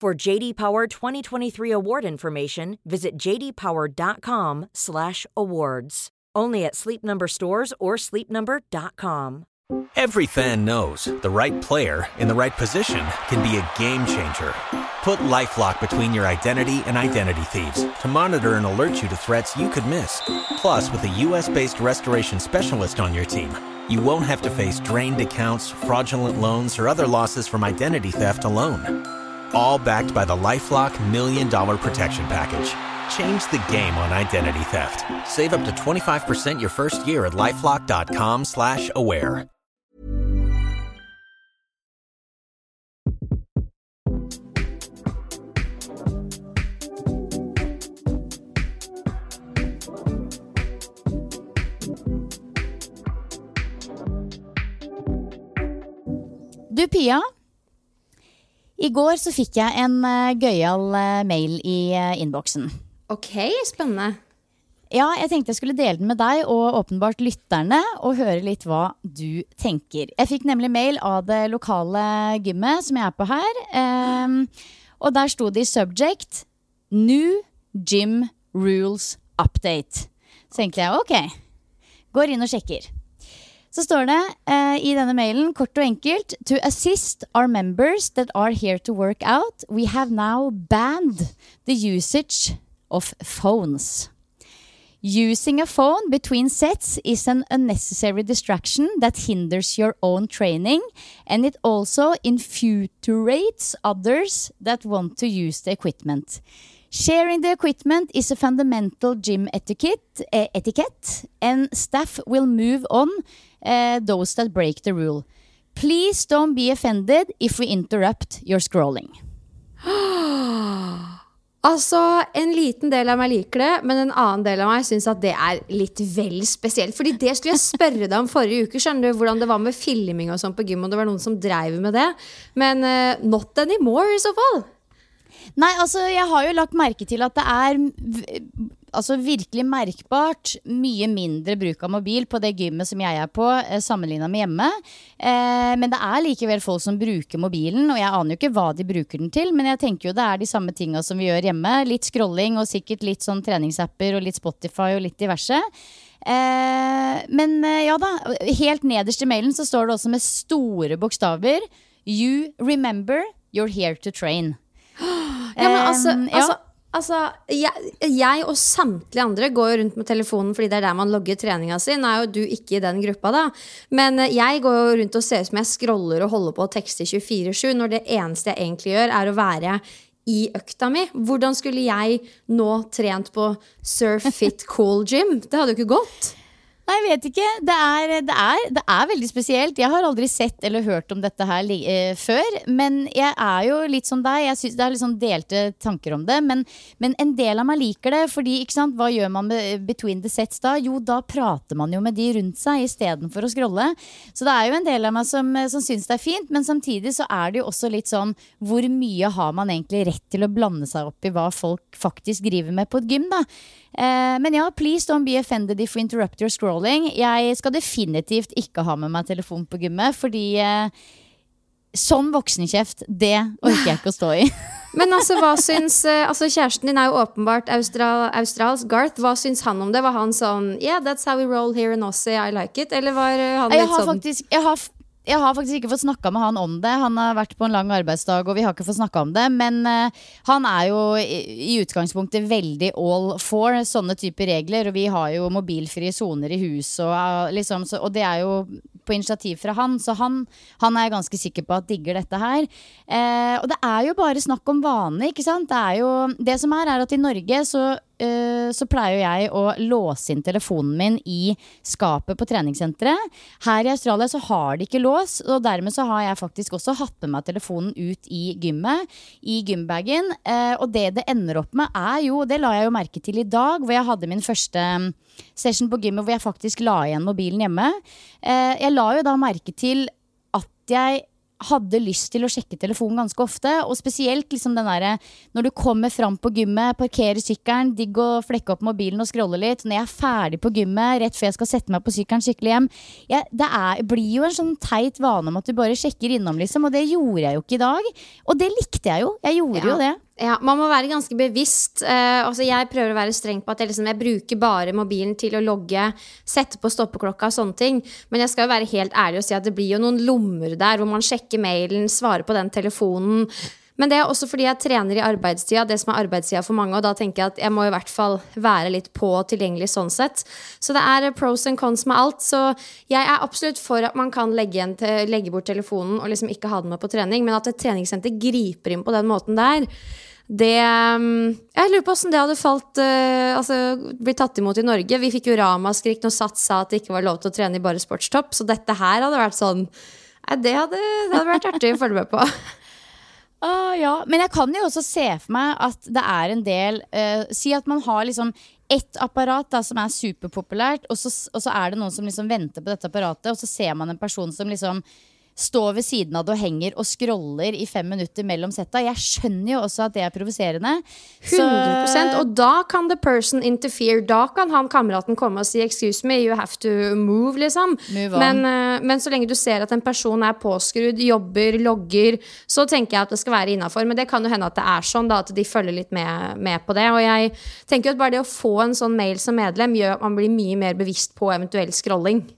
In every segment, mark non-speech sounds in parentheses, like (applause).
For JD Power 2023 award information, visit jdpower.com/awards. Only at Sleep Number stores or sleepnumber.com. Every fan knows the right player in the right position can be a game changer. Put LifeLock between your identity and identity thieves to monitor and alert you to threats you could miss. Plus, with a U.S.-based restoration specialist on your team, you won't have to face drained accounts, fraudulent loans, or other losses from identity theft alone all backed by the LifeLock Million Dollar Protection Package. Change the game on identity theft. Save up to 25% your first year at LifeLock.com slash aware. Du, Pia. I går så fikk jeg en uh, gøyal uh, mail i uh, innboksen. Ok, spennende. Ja, jeg tenkte jeg skulle dele den med deg og åpenbart lytterne, og høre litt hva du tenker. Jeg fikk nemlig mail av det lokale gymmet som jeg er på her. Um, og der sto det i subject New Gym Rules Update. Så tenkte jeg ok, går inn og sjekker. Så står det uh, i denne mailen, kort og enkelt To assist our members that are here to work out, we have now banned the usage of phones. Using a phone between sets is an unnecessary distraction that hinders your own training, and it also infuriates others that want to use the equipment. Sharing the equipment is a fundamental gym etiquette, eh, etiquette and staff will move on uh, those that break the rule. Please don't be offended if we interrupt your scrolling. (gasps) Altså, En liten del av meg liker det, men en annen del av meg syns at det er litt vel spesielt. Fordi det skulle jeg spørre deg om forrige uke, skjønner du, hvordan det var med filming og sånn på gym, og det var noen som dreiv med det. Men uh, not anymore, i så fall. Nei, altså, jeg har jo lagt merke til at det er altså virkelig merkbart mye mindre bruk av mobil på det gymmet som jeg er på, eh, sammenligna med hjemme. Eh, men det er likevel folk som bruker mobilen, og jeg aner jo ikke hva de bruker den til, men jeg tenker jo det er de samme tinga som vi gjør hjemme. Litt scrolling og sikkert litt sånn treningsapper og litt Spotify og litt diverse. Eh, men eh, ja da, helt nederst i mailen så står det også med store bokstaver You remember you're here to train. Ja, men altså, Eh, ja. altså Altså, jeg, jeg og samtlige andre går jo rundt med telefonen fordi det er der man logger treninga si. Nå er jo du ikke i den gruppa, da. Men eh, jeg går jo rundt og ser ut som jeg scroller og holder på og tekster 24-7, når det eneste jeg egentlig gjør, er å være i økta mi. Hvordan skulle jeg nå trent på Surf Fit Cool Gym? Det hadde jo ikke gått. Nei, jeg vet ikke. Det er, det, er, det er veldig spesielt. Jeg har aldri sett eller hørt om dette her eh, før. Men jeg er jo litt som deg. Jeg synes Det er litt sånn delte tanker om det. Men, men en del av meg liker det. Fordi, ikke sant, hva gjør man med between the sets da? Jo, da prater man jo med de rundt seg istedenfor å scrolle. Så det er jo en del av meg som, som syns det er fint. Men samtidig så er det jo også litt sånn Hvor mye har man egentlig rett til å blande seg opp i hva folk faktisk driver med på et gym, da? Eh, men ja, please don't be offended if we interrupt your scrolling. Jeg skal definitivt ikke ha med meg telefon på gymmet, fordi eh, sånn voksenkjeft, det orker jeg ikke å stå i. (laughs) Men altså, hva syns eh, altså Kjæresten din er jo åpenbart austral, australsk. Garth, hva syns han om det? Var han sånn Yeah, that's how we roll here in Aussie, I like it? Eller var han Jeg litt har sånn faktisk jeg har, jeg har faktisk ikke fått snakka med han om det. Han har vært på en lang arbeidsdag, og vi har ikke fått snakka om det. Men uh, han er jo i, i, utgangspunktet veldig all for sånne typer regler. Og vi har jo mobilfrie soner i hus, og, uh, liksom, og det er jo på initiativ fra han, så han, han er jeg ganske sikker på at digger dette her. Uh, og det er jo bare snakk om vane, ikke sant. Det, jo, det som er, er at i Norge så Eh, så pleier jeg å låse inn telefonen min i skapet på treningssenteret. Her i Australia så har de ikke lås, og dermed så har jeg faktisk også hatt med meg telefonen ut i gymmet, i gymbagen. Eh, og det det ender opp med, er jo, det la jeg jo merke til i dag, hvor jeg hadde min første mm, session på gymmet hvor jeg faktisk la igjen mobilen hjemme. Eh, jeg la jo da merke til at jeg hadde lyst til å sjekke telefonen ganske ofte. Og spesielt liksom den derre når du kommer fram på gymmet, parkerer sykkelen, digg å flekke opp mobilen og scrolle litt. Når jeg er ferdig på gymmet, rett før jeg skal sette meg på sykkelen skikkelig hjem. Ja, det er, blir jo en sånn teit vane om at du bare sjekker innom, liksom. Og det gjorde jeg jo ikke i dag. Og det likte jeg jo. Jeg gjorde ja. jo det. Ja, Man må være ganske bevisst. Uh, altså jeg prøver å være streng på at jeg, liksom, jeg, bruker bare mobilen til å logge, sette på stoppeklokka og sånne ting. Men jeg skal jo være helt ærlig og si at det blir jo noen lommer der hvor man sjekker mailen, svarer på den telefonen. Men det er også fordi jeg trener i arbeidstida, det som er arbeidstida for mange. Og da tenker jeg at jeg må i hvert fall være litt på og tilgjengelig sånn sett. Så det er pros and cons med alt. Så jeg er absolutt for at man kan legge, til, legge bort telefonen og liksom ikke ha den med på trening, men at et treningssenter griper inn på den måten der det mm, Jeg lurer på åssen det hadde falt uh, Altså blitt tatt imot i Norge. Vi fikk jo ramaskrik når Sats sa at det ikke var lov til å trene i bare sportstopp. Så dette her hadde vært sånn det hadde, det hadde vært artig å følge med på. (laughs) Ah, ja. Men jeg kan jo også se for meg at det er en del uh, Si at man har liksom ett apparat da, som er superpopulært, og så, og så er det noen som liksom venter på dette apparatet, og så ser man en person som liksom står ved siden av det og henger og scroller i fem minutter mellom setta. Jeg skjønner jo også at det er provoserende. 100% Og da kan the person interfere. Da kan han kameraten komme og si 'excuse me, you have to move', liksom. Move men, uh, men, så lenge du ser at en person er påskrudd, jobber, logger, så tenker jeg at det skal være innafor. Men det kan jo hende at det er sånn, da, at de følger litt med, med, på det. Og jeg tenker at bare det å få en sånn mail som medlem gjør at man blir mye mer bevisst på eventuell scrolling.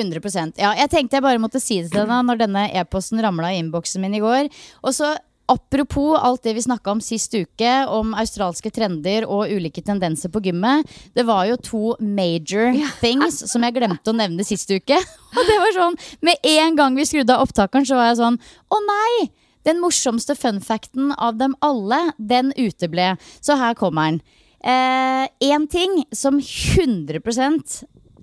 100% Ja, jeg tenkte jeg bare måtte si det til deg når denne e-posten ramla i innboksen min i går. Og så Apropos alt det vi snakka om sist uke, om australske trender og ulike tendenser på gymmet. Det var jo to major things som jeg glemte å nevne sist uke. (laughs) Og det var sånn, Med en gang vi skrudde av opptakeren, så var jeg sånn Å nei! Den morsomste funfacten av dem alle, den uteble. Så her kommer den. Én eh, ting som 100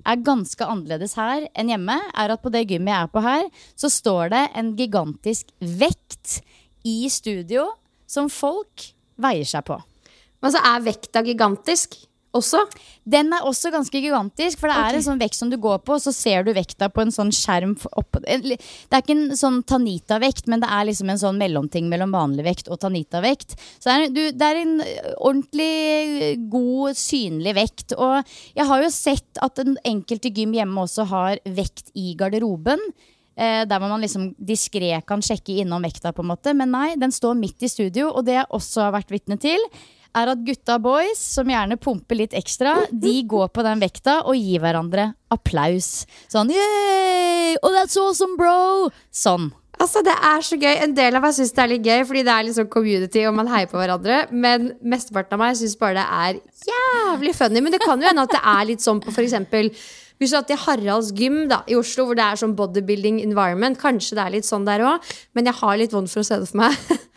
er ganske annerledes her enn hjemme, er at på det gymmet jeg er på her, så står det en gigantisk vekt i studio som folk veier seg på. Men så er vekta gigantisk? Også? Den er også ganske gigantisk. For det er en sånn vekt som du går på, og så ser du vekta på en sånn skjerm oppå Det er ikke en sånn Tanita-vekt, men det er liksom en sånn mellomting mellom vanlig vekt og Tanita-vekt. Så det er, du, det er, en ordentlig god, synlig vekt. Og jeg har jo sett at den enkelte gym hjemme også har vekt i garderoben. Eh, der man liksom diskré kan sjekke innom vekta, på en måte. Men nei, den står midt i studio, og det jeg også har vært vitne til er at gutta boys, som gjerne pumper litt ekstra, de går på den vekta og gir hverandre applaus. Sånn yeah! Oh, that's awesome, bro! Sånn. Altså, Det er så gøy. En del av meg syns det er litt gøy, fordi det er litt sånn community og man heier på hverandre. Men mesteparten av meg syns bare det er jævlig funny. Men det kan jo hende at det er litt sånn på f.eks. Hvis du hadde til Haralds gym da, i Oslo, hvor det er sånn bodybuilding environment, kanskje det er litt sånn der òg. Men jeg har litt vondt for å se det for meg. (laughs)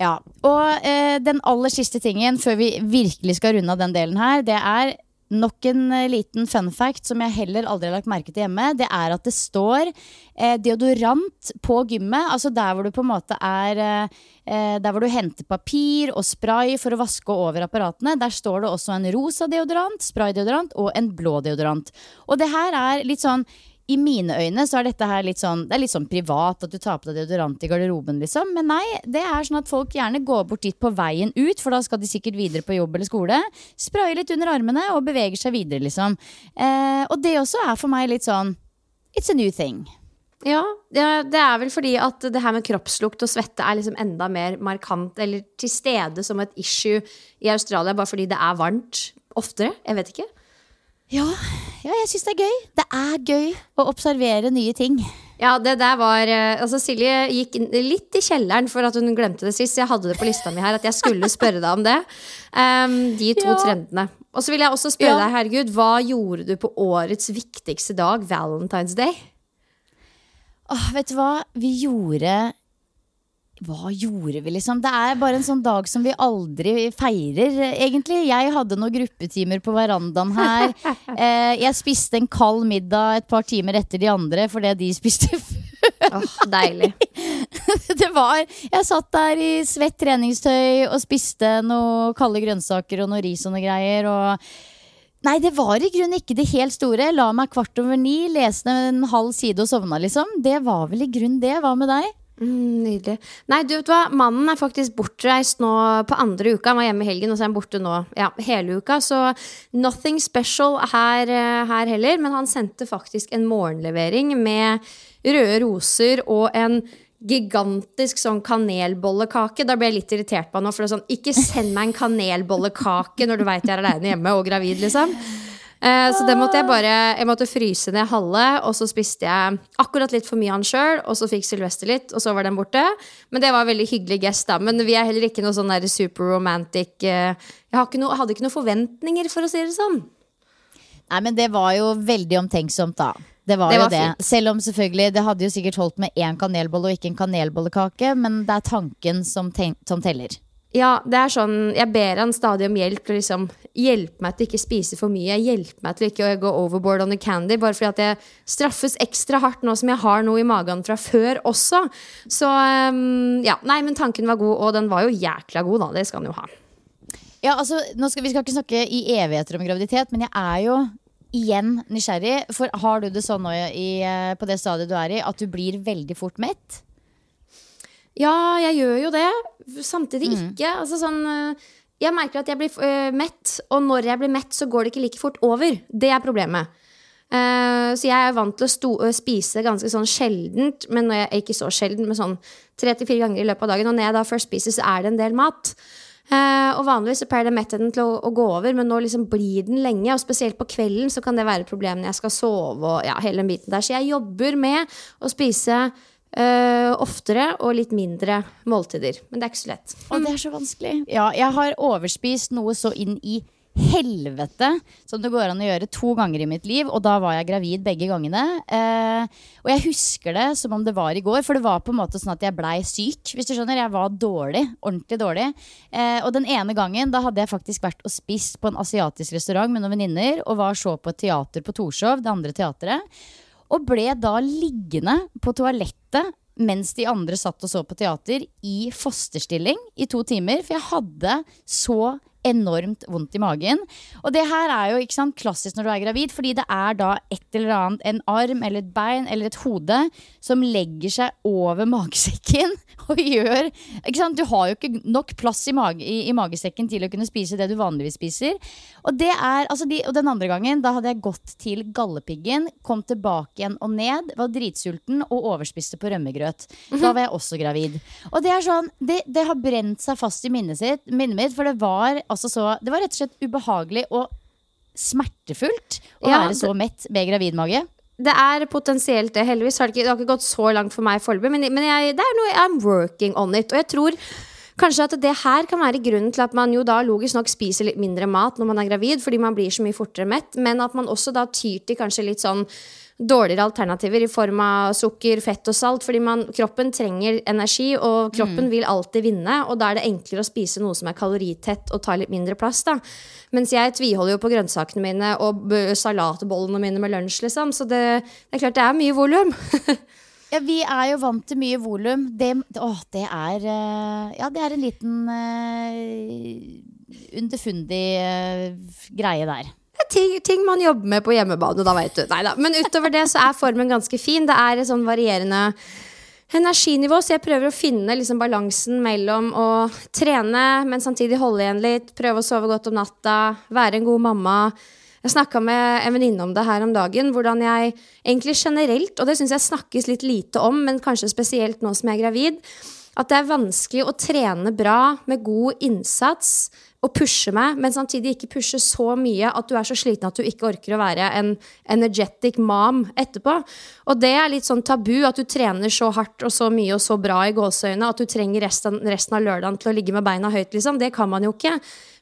Ja, og eh, den aller siste tingen før vi virkelig skal runde av den delen her, det er nok en eh, liten fun fact som jeg heller aldri har lagt merke til hjemme. Det er at det står eh, deodorant på gymmet. Altså der hvor du på en måte er eh, eh, Der hvor du henter papir og spray for å vaske over apparatene. Der står det også en rosa deodorant, spraydeodorant og en blå deodorant. Og det her er litt sånn i mine øyne så er dette her litt sånn Det er litt sånn privat at du tar på deg deodorant i garderoben, liksom. Men nei, det er sånn at folk gjerne går bort dit på veien ut, for da skal de sikkert videre på jobb eller skole. Sprayer litt under armene og beveger seg videre, liksom. Eh, og det også er for meg litt sånn It's a new thing. Ja, det er vel fordi at det her med kroppslukt og svette er liksom enda mer markant eller til stede som et issue i Australia, bare fordi det er varmt oftere. Jeg vet ikke. Ja, ja jeg syns det er gøy. Det er gøy å observere nye ting. Ja, det der var eh, Altså, Silje gikk litt i kjelleren for at hun glemte det sist. Jeg hadde det på lista mi her at jeg skulle (laughs) spørre deg om det. Um, de to Ja. trendene. Og så vil jeg også spørre Ja. deg, herregud, hva gjorde du på årets viktigste dag, Valentine's Day? Åh, vet du hva? Vi gjorde Hva gjorde vi, liksom? Det er bare en sånn dag som vi aldri feirer, egentlig. Jeg hadde noen gruppetimer på verandaen her. (laughs) Eh, jeg spiste en kald middag et par timer etter de andre fordi de spiste (laughs) før. Oh, deilig. (laughs) Det var Jeg satt der i svett treningstøy og spiste noen kalde grønnsaker og noe ris og noe greier. Og Nei, det var i grunnen ikke det helt store. La meg kvart over ni, leste en halv side og sovna, liksom. Det var vel i grunnen det. Hva med deg? Mm, nydelig. Nei, du vet hva, mannen er faktisk bortreist nå på andre uka. Han var hjemme i helgen, og så er han borte nå ja, hele uka. Så nothing special her, eh, her heller. Men han sendte faktisk en morgenlevering med røde roser og en gigantisk sånn kanelbollekake. Da ble jeg litt irritert på han nå. For det er sånn, ikke send meg en kanelbollekake når du veit jeg er aleine hjemme og gravid, liksom. Eh, så det måtte jeg bare Jeg måtte fryse ned halve, og så spiste jeg akkurat litt for mye den sjøl. Og så fikk Sylvester litt, og så var den borte. Men det var en veldig hyggelig gest, da. Men vi er heller ikke noe sånn super romantic eh, Jeg ikke hadde ikke noen forventninger, for å si det sånn. Nei, men det var jo veldig omtenksomt, da. Det var, Det jo det. fint. Selv om selvfølgelig det hadde jo sikkert holdt med én kanelbolle og ikke en kanelbollekake, men det er tanken som, ten som teller. Ja, det er sånn Jeg ber han stadig om hjelp til liksom hjelpe meg til ikke spise for mye. Hjelpe meg til ikke å gå overboard on the candy. Bare fordi at jeg straffes ekstra hardt nå som jeg har noe i magen fra før også. Så um, ja. Nei, men tanken var god, og den var jo jækla god, da. Det skal han jo ha. Ja, altså, skal, Vi skal ikke snakke i evigheter om graviditet, men jeg er jo igjen nysgjerrig. For har du det sånn nå eh, på det stadiet du er i, at du blir veldig fort mett? Ja, jeg gjør jo det. Samtidig ikke. Altså sånn øh, Jeg merker at jeg blir uh, mett, og når jeg blir mett, så går det ikke like fort over. Det er problemet. Uh, så jeg er vant til å sto, spise ganske sånn sjeldent, men når jeg, ikke så sjelden, men sånn tre til fire ganger i løpet av dagen. Og når jeg da først spiser, så er det en del mat. Eh, og vanligvis så pleier det mettheten til å, å gå over, men nå liksom blir den lenge. Og spesielt på kvelden så kan det være et problem når jeg skal sove og ja, hele den biten der. Så jeg jobber med å spise eh, oftere og litt mindre måltider. Men det er ikke så lett. Og det er så vanskelig. Ja, jeg har overspist noe så inn i helvete som det går an å gjøre to ganger i mitt liv. Og da var jeg gravid begge gangene. Eh, og jeg husker det som om det var i går, for det var på en måte sånn at jeg blei syk. Hvis du skjønner, Jeg var dårlig. Ordentlig dårlig. Eh, og den ene gangen da hadde jeg faktisk vært og spist på en asiatisk restaurant med noen venninner og var så på et teater på Torshov, det andre teatret. Og ble da liggende på toalettet mens de andre satt og så på teater i fosterstilling i to timer. For jeg hadde så enormt vondt i magen. Og det her er jo sant, klassisk når du er gravid, fordi det er da et eller annet, en arm eller et bein eller et hode, som legger seg over magesekken (laughs) og gjør? Du har jo ikke nok plass i, mage, i, i magesekken til å kunne spise det du vanligvis spiser. Og, det er, altså de, og den andre gangen, da hadde jeg gått til Gallepiggen, kom tilbake igjen og ned, var dritsulten og overspiste på rømmegrøt. Da var jeg også gravid. Og det er sånn, det, det har brent seg fast i minnet, sitt, minnet mitt, for det var altså så Det var rett og slett ubehagelig og smertefullt å Ja, være så mett med gravidmage. Det er potensielt det. Heldigvis har det ikke, det har ikke gått så langt for meg foreløpig, men, men jeg, det er noe I'm working on it. Og jeg tror kanskje at det her kan være grunnen til at man jo da logisk nok spiser litt mindre mat når man er gravid, fordi man blir så mye fortere mett, men at man også da tyr til kanskje litt sånn dårligere alternativer i form av sukker, fett og salt. Fordi man, kroppen trenger energi, og kroppen vil alltid vinne. Og da er det enklere å spise noe som er kaloritett og tar litt mindre plass. da. Mens jeg tviholder jo på grønnsakene mine og salatbollene mine med lunsj, liksom. Så det, det er klart det er mye volum. (laughs) Ja, vi er jo vant til mye volum. Det, åh, det er eh, Ja, det er en liten uh, underfundig uh, greie der. Ting, ting man jobber med på hjemmebane, da vet du. Neida. Men utover det så er formen ganske fin. Det er et sånn varierende energinivå, så jeg prøver å finne liksom balansen mellom å trene, men samtidig holde igjen litt, prøve å sove godt om natta, være en god mamma. Jeg snakka med en venninne om det her om dagen, hvordan jeg egentlig generelt, og det syns jeg snakkes litt lite om, men kanskje spesielt nå som jeg er gravid, at det er vanskelig å trene bra med god innsats og pushe meg, men samtidig ikke pushe så mye at du er så sliten at du ikke orker å være en energetic mom etterpå. Og det er litt sånn tabu at du trener så hardt og så mye og så bra i gåseøynene at du trenger resten, resten av lørdagen til å ligge med beina høyt, liksom. Det kan man jo ikke.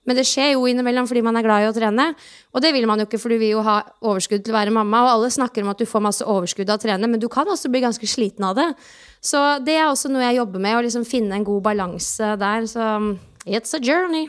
Men det skjer jo innimellom fordi man er glad i å trene. Og det vil man jo ikke, for du vil jo ha overskudd til å være mamma. Og alle snakker om at du får masse overskudd av å trene, men du kan også bli ganske sliten av det. Så det er også noe jeg jobber med, å liksom finne en god balanse der. Så it's a journey.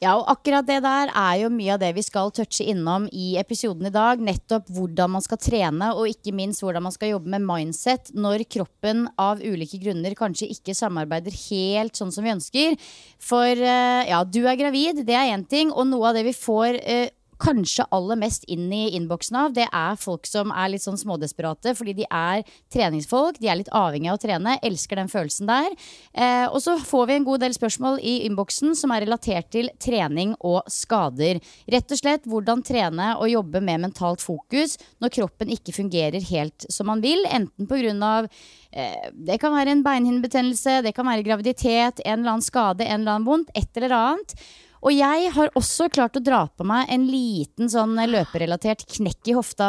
Ja, og akkurat det der er jo mye av det vi skal touche innom i episoden i dag. Nettopp hvordan man skal trene, og ikke minst hvordan man skal jobbe med mindset når kroppen av ulike grunner kanskje ikke samarbeider helt sånn som vi ønsker. For eh, ja, du er gravid, det er én ting, og noe av det vi får eh, kanskje aller mest inn i innboksen av, det er folk som er litt sånn smådesperate fordi de er treningsfolk. De er litt avhengig av å trene. Elsker den følelsen der. Eh, og så får vi en god del spørsmål i innboksen som er relatert til trening og skader. Rett og slett hvordan trene og jobbe med mentalt fokus når kroppen ikke fungerer helt som man vil. Enten pga. Eh, det kan være en beinhinnebetennelse, det kan være graviditet, en eller annen skade, en eller annen vondt, et eller annet. Og jeg har også klart å dra på meg en liten sånn løperelatert knekk i hofta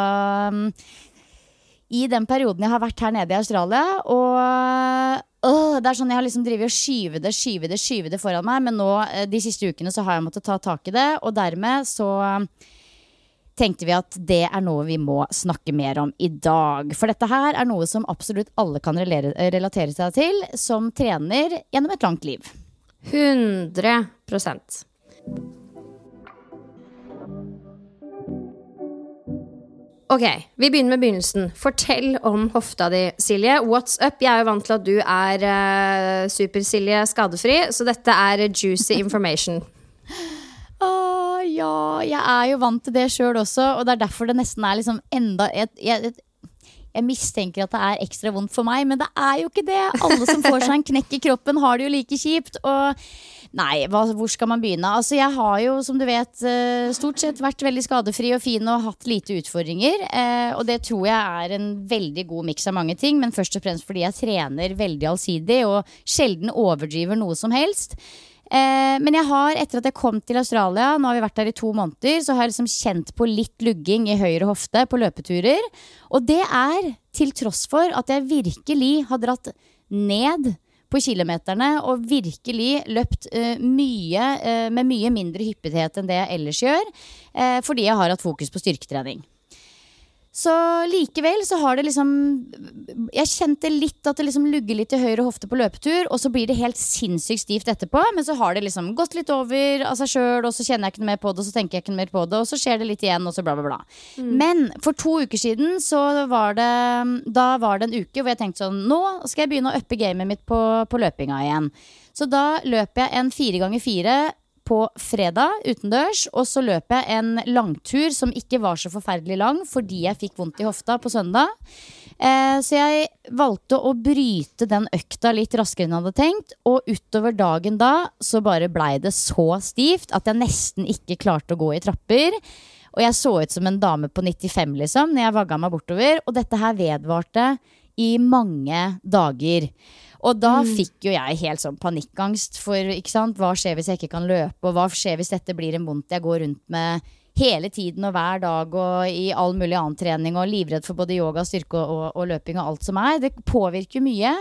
um, i den perioden jeg har vært her nede i Australia. Og øh, det er sånn jeg har liksom drevet og skyve det, skyve det, skyve det foran meg. Men nå eh, de siste ukene så har jeg måttet ta tak i det, og dermed så tenkte vi at det er noe vi må snakke mer om i dag. For dette her er noe som absolutt alle kan relatere seg til som trener gjennom et langt liv. 100 Ok, vi begynner med begynnelsen. Fortell om hofta di, Silje. What's up? Jeg er jo vant til at du er uh, Super-Silje skadefri, så dette er juicy information. (laughs) Å ja, jeg er jo vant til det sjøl også, og det er derfor det nesten er liksom enda et, et, et jeg mistenker at det er ekstra vondt for meg, men det er jo ikke det. Alle som får seg en knekk i kroppen, har det jo like kjipt. Og Nei, hva, hvor skal man begynne? Altså, jeg har jo, som du vet, eh, stort sett vært veldig skadefri og fin og hatt lite utfordringer. Eh, og det tror jeg er en veldig god miks av mange ting, men først og fremst fordi jeg trener veldig allsidig og sjelden overdriver noe som helst. Eh, men jeg har, etter at jeg kom til Australia, nå har vi vært der i to måneder, så har jeg liksom kjent på litt lugging i høyre hofte på løpeturer. Og det er til tross for at jeg virkelig har dratt ned på kilometerne og virkelig løpt uh, mye uh, med mye mindre hyppighet enn det jeg ellers gjør, uh, fordi jeg har hatt fokus på styrketrening. Så likevel så har det liksom Jeg kjente litt at det liksom lugger litt i høyre hofte på løpetur, og så blir det helt sinnssykt stivt etterpå. Men så har det liksom gått litt over av seg sjøl, og så kjenner jeg ikke noe mer på det, og så tenker jeg ikke noe mer på det, og så skjer det litt igjen, og så bla, bla, bla. Mm. Men for to uker siden så var det Da var det en uke hvor jeg tenkte sånn Nå skal jeg begynne å uppe gamet mitt på, på løpinga igjen. Så da løper jeg en fire ganger fire på fredag utendørs. Og så løp jeg en langtur som ikke var så forferdelig lang fordi jeg fikk vondt i hofta på søndag. Eh, så jeg valgte å bryte den økta litt raskere enn jeg hadde tenkt. Og utover dagen da så bare blei det så stivt at jeg nesten ikke klarte å gå i trapper. Og jeg så ut som en dame på 95 liksom når jeg vagga meg bortover. Og dette her vedvarte i mange dager. Og da mm. fikk jo jeg helt sånn panikkangst for ikke sant? hva skjer hvis jeg ikke kan løpe, og hva skjer hvis dette blir en vondt jeg går rundt med hele tiden og hver dag og i all mulig annen trening og livredd for både yoga, styrke og, og, og løping og alt som er. Det påvirker mye.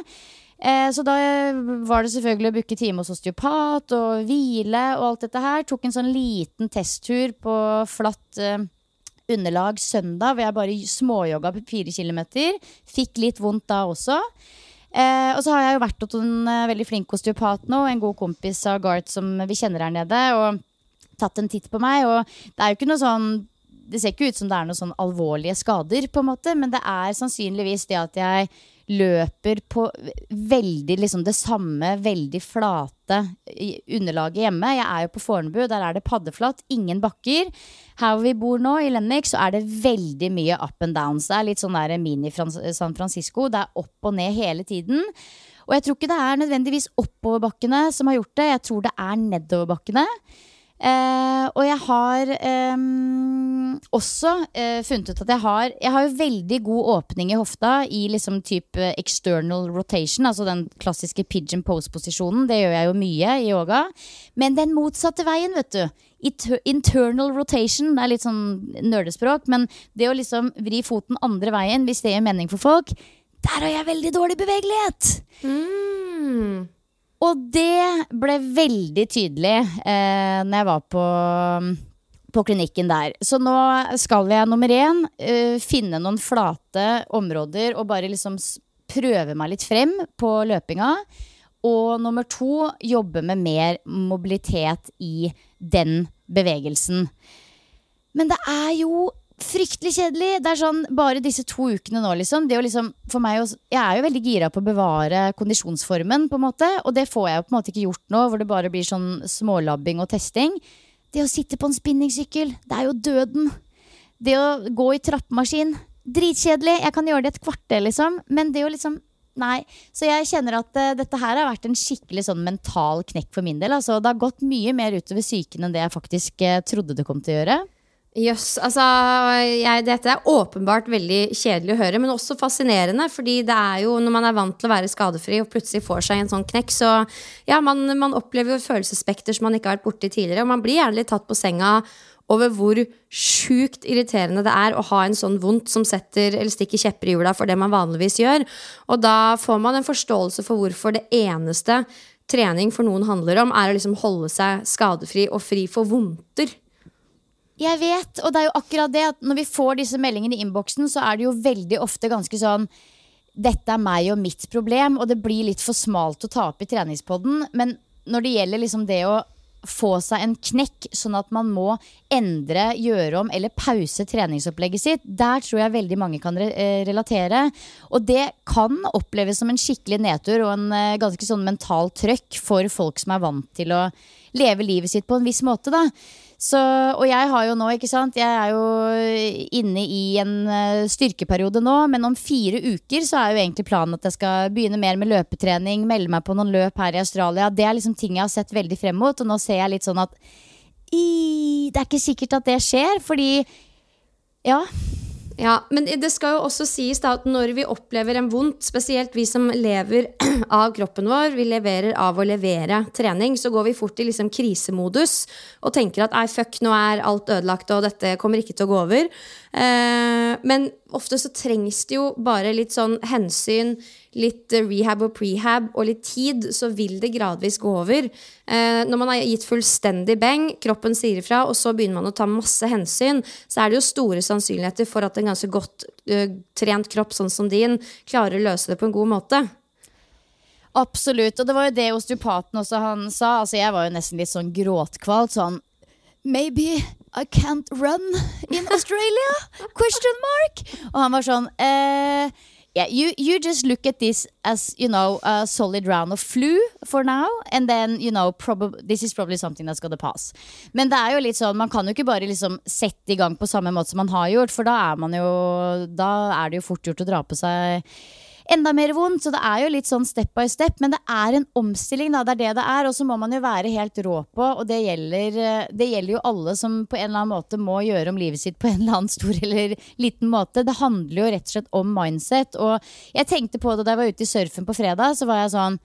Eh, så da var det selvfølgelig å booke time hos osteopat og hvile og alt dette her. Tok en sånn liten testtur på flatt eh, underlag søndag, hvor jeg bare småjogga på fire kilometer. Fikk litt vondt da også. Eh, og så har jeg jo vært hos en uh, veldig flink osteopat nå, en god kompis av Garth som vi kjenner her nede, og tatt en titt på meg. Og det er jo ikke noe sånn Det ser ikke ut som det er noen sånn alvorlige skader, på en måte, men det er sannsynligvis det at jeg løper på veldig liksom det samme, veldig flate underlaget hjemme. Jeg er jo på Fornebu, der er det paddeflatt, ingen bakker. Her hvor vi bor nå, i Lennox, så er det veldig mye up and downs. Det er litt sånn der mini-San Francisco. Det er opp og ned hele tiden. Og jeg tror ikke det er nødvendigvis oppoverbakkene som har gjort det, jeg tror det er nedoverbakkene. Eh, og jeg har eh, også eh, funnet ut at jeg har Jeg har jo veldig god åpning i hofta i liksom type external rotation, altså den klassiske pigeon pose-posisjonen. Det gjør jeg jo mye i yoga. Men den motsatte veien, vet du. Internal rotation. Det er litt sånn nerdespråk, men det å liksom vri foten andre veien, hvis det gir mening for folk, der har jeg veldig dårlig bevegelighet. Mm. Og det ble veldig tydelig eh, når jeg var på, på klinikken der. Så nå skal jeg nummer én uh, finne noen flate områder og bare liksom prøve meg litt frem på løpinga. Og nummer to jobbe med mer mobilitet i den bevegelsen. Men det er jo fryktelig kjedelig. Det er sånn bare disse to ukene nå, liksom. Det å liksom for meg, også, Jeg er jo veldig gira på å bevare kondisjonsformen, på en måte. Og det får jeg jo på en måte ikke gjort nå, hvor det bare blir sånn smålabbing og testing. Det å sitte på en spinningsykkel, det er jo døden. Det å gå i trappemaskin, dritkjedelig. Jeg kan gjøre det et kvarter, liksom. Men det å liksom Nei. Så jeg kjenner at uh, dette her har vært en skikkelig sånn mental knekk for min del. Altså, det har gått mye mer utover psyken enn det jeg faktisk uh, trodde det kom til å gjøre. Jøss. altså, jeg, dette er åpenbart veldig kjedelig å høre, men også fascinerende. fordi det er jo når man er vant til å være skadefri og plutselig får seg en sånn knekk, så ja, man, man opplever jo følelsesspekter som man ikke har vært borti tidligere. Og man blir gjerne litt tatt på senga over hvor sjukt irriterende det er å ha en sånn vondt som setter eller stikker kjepper i hjula for det man vanligvis gjør. Og da får man en forståelse for hvorfor det eneste trening for noen handler om, er å liksom holde seg skadefri og fri for vondter. Jeg vet, og det er jo akkurat det at når vi får disse meldingene i innboksen, så er det jo veldig ofte ganske sånn Dette er meg og mitt problem, og det blir litt for smalt å ta opp i treningspodden. Men når det gjelder liksom det å få seg en knekk, sånn at man må endre, gjøre om eller pause treningsopplegget sitt, der tror jeg veldig mange kan eh, relatere. Og det kan oppleves som en skikkelig nedtur og en eh, ganske sånn mental trøkk for folk som er vant til å leve livet sitt på en viss måte, da. Så, og jeg har jo nå, ikke sant Jeg er jo inne i en eh, styrkeperiode nå, men om fire uker så er jo egentlig planen at jeg skal begynne mer med løpetrening, melde meg på noen løp her i Australia. Det er liksom ting jeg har sett veldig frem mot, og nå ser jeg litt sånn at i, det er ikke sikkert at det skjer, fordi ja. Ja, Men det skal jo også sies da at når vi opplever en vondt, spesielt vi som lever (clears throat) av kroppen vår, vi leverer av å levere trening, så går vi fort i liksom krisemodus og tenker at ei, fuck, nå er alt ødelagt og dette kommer ikke til å gå over. Eh, men ofte så trengs det jo bare litt sånn hensyn, litt eh, rehab og prehab og litt tid, så vil det gradvis gå over. Eh, når man har gitt fullstendig beng, kroppen sier ifra, og så begynner man å ta masse hensyn, så er det jo store sannsynligheter for at en ganske godt uh, trent kropp sånn som din klarer å løse det på en god måte. Absolutt. Og det var jo det osteopaten også han sa. Altså Jeg var jo nesten litt sånn gråtkvalt. Sånn Maybe I can't run in Australia? (laughs) Question mark. Og han var sånn eh, yeah, you, you just look at this as you know a solid round of flu for now, and then you know this is probably something that's gonna pass. Men det er jo litt sånn, man kan jo ikke bare liksom sette i gang på samme måte som man har gjort, for da er man jo Da er det jo fort gjort å dra på seg enda mer vondt. Så det er jo litt sånn step by step, men det er en omstilling. da, Det er det det er. Og så må man jo være helt rå på, og det gjelder, eh, det gjelder jo alle som på en eller annen måte må gjøre om livet sitt på en eller annen stor eller liten måte. Det handler jo rett og slett om mindset. Og jeg tenkte på det da jeg var ute i surfen på fredag, så var jeg sånn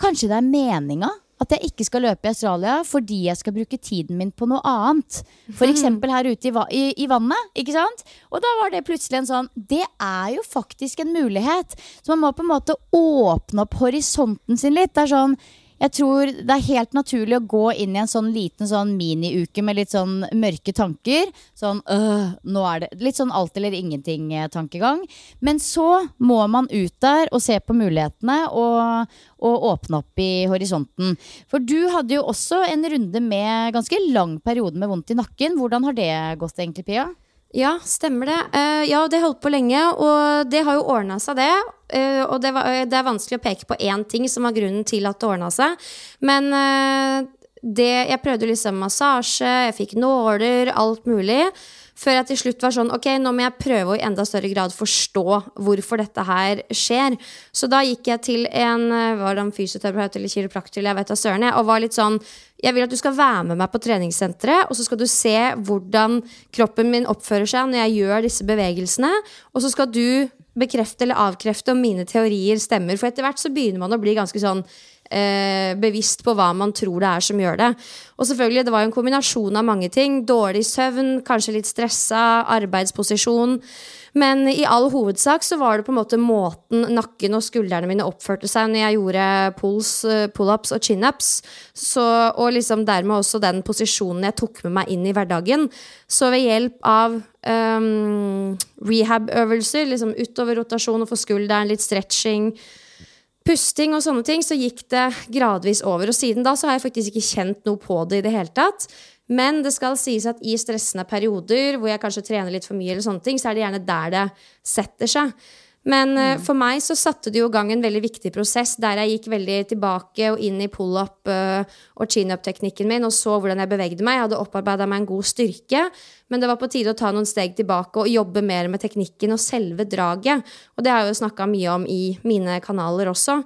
Kanskje det er meninga at jeg ikke skal løpe i Australia fordi jeg skal bruke tiden min på noe annet. F.eks. her ute i, i, i vannet. ikke sant? Og da var det plutselig en sånn Det er jo faktisk en mulighet. Så man må på en måte åpne opp horisonten sin litt. Det er sånn jeg tror det er helt naturlig å gå inn i en sånn liten sånn miniuke med litt sånn mørke tanker. Sånn øh, nå er det Litt sånn alt eller ingenting-tankegang. Men så må man ut der og se på mulighetene og, og åpne opp i horisonten. For du hadde jo også en runde med ganske lang periode med vondt i nakken. Hvordan har det gått egentlig, Pia? Ja, stemmer det. Uh, ja, det holdt på lenge, og det har jo ordna seg, det. Uh, og det, var, det er vanskelig å peke på én ting som var grunnen til at det ordna seg. Men eh, det, jeg prøvde liksom massasje, jeg fikk nåler, alt mulig. Før jeg til slutt var sånn Ok, nå må jeg prøve å i enda større grad forstå hvorfor dette her skjer. Så da gikk jeg til en eh, var det en fysioterapeut eller kiropraktor, jeg vet da søren, og var litt sånn jeg vil at du skal være med meg på treningssenteret, og så skal du se hvordan kroppen min oppfører seg når jeg gjør disse bevegelsene. Og så skal du bekrefte eller avkrefte om mine teorier stemmer. For etter hvert så begynner man å bli ganske sånn eh, bevisst på hva man tror det er som gjør det. Og selvfølgelig, det var jo en kombinasjon av mange ting. Dårlig søvn, kanskje litt stressa, arbeidsposisjon. Men i all hovedsak så var det på en måte måten nakken og skuldrene mine oppførte seg når jeg gjorde pulls, pullups pull-ups og chin-ups. Og liksom dermed også den posisjonen jeg tok med meg inn i hverdagen. Så ved hjelp av um, rehab-øvelser, liksom utover rotasjon og for skulderen, litt stretching, pusting og sånne ting, så gikk det gradvis over. Og siden da så har jeg faktisk ikke kjent noe på det i det hele tatt. Men det skal sies at i stressende perioder hvor jeg kanskje trener litt for mye, eller sånne ting, så er det gjerne der det setter seg. Men mm. for meg så satte det jo i gang en veldig viktig prosess der jeg gikk veldig tilbake og inn i pull-up uh, og chin-up-teknikken min og så hvordan jeg bevegde meg. Jeg hadde opparbeida meg en god styrke, men det var på tide å ta noen steg tilbake og jobbe mer med teknikken og selve draget. Og det har jeg jo snakka mye om i mine kanaler også.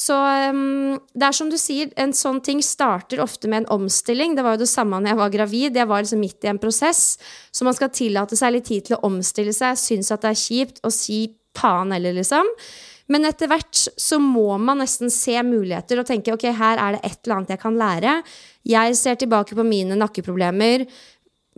Så um, det er som du sier, en sånn ting starter ofte med en omstilling. Det var jo det samme når jeg var gravid. Jeg var liksom midt i en prosess. Så man skal tillate seg litt tid til å omstille seg, synes at det er kjipt, og si faen heller, liksom. Men etter hvert så må man nesten se muligheter og tenke ok, her er det et eller annet jeg kan lære. Jeg ser tilbake på mine nakkeproblemer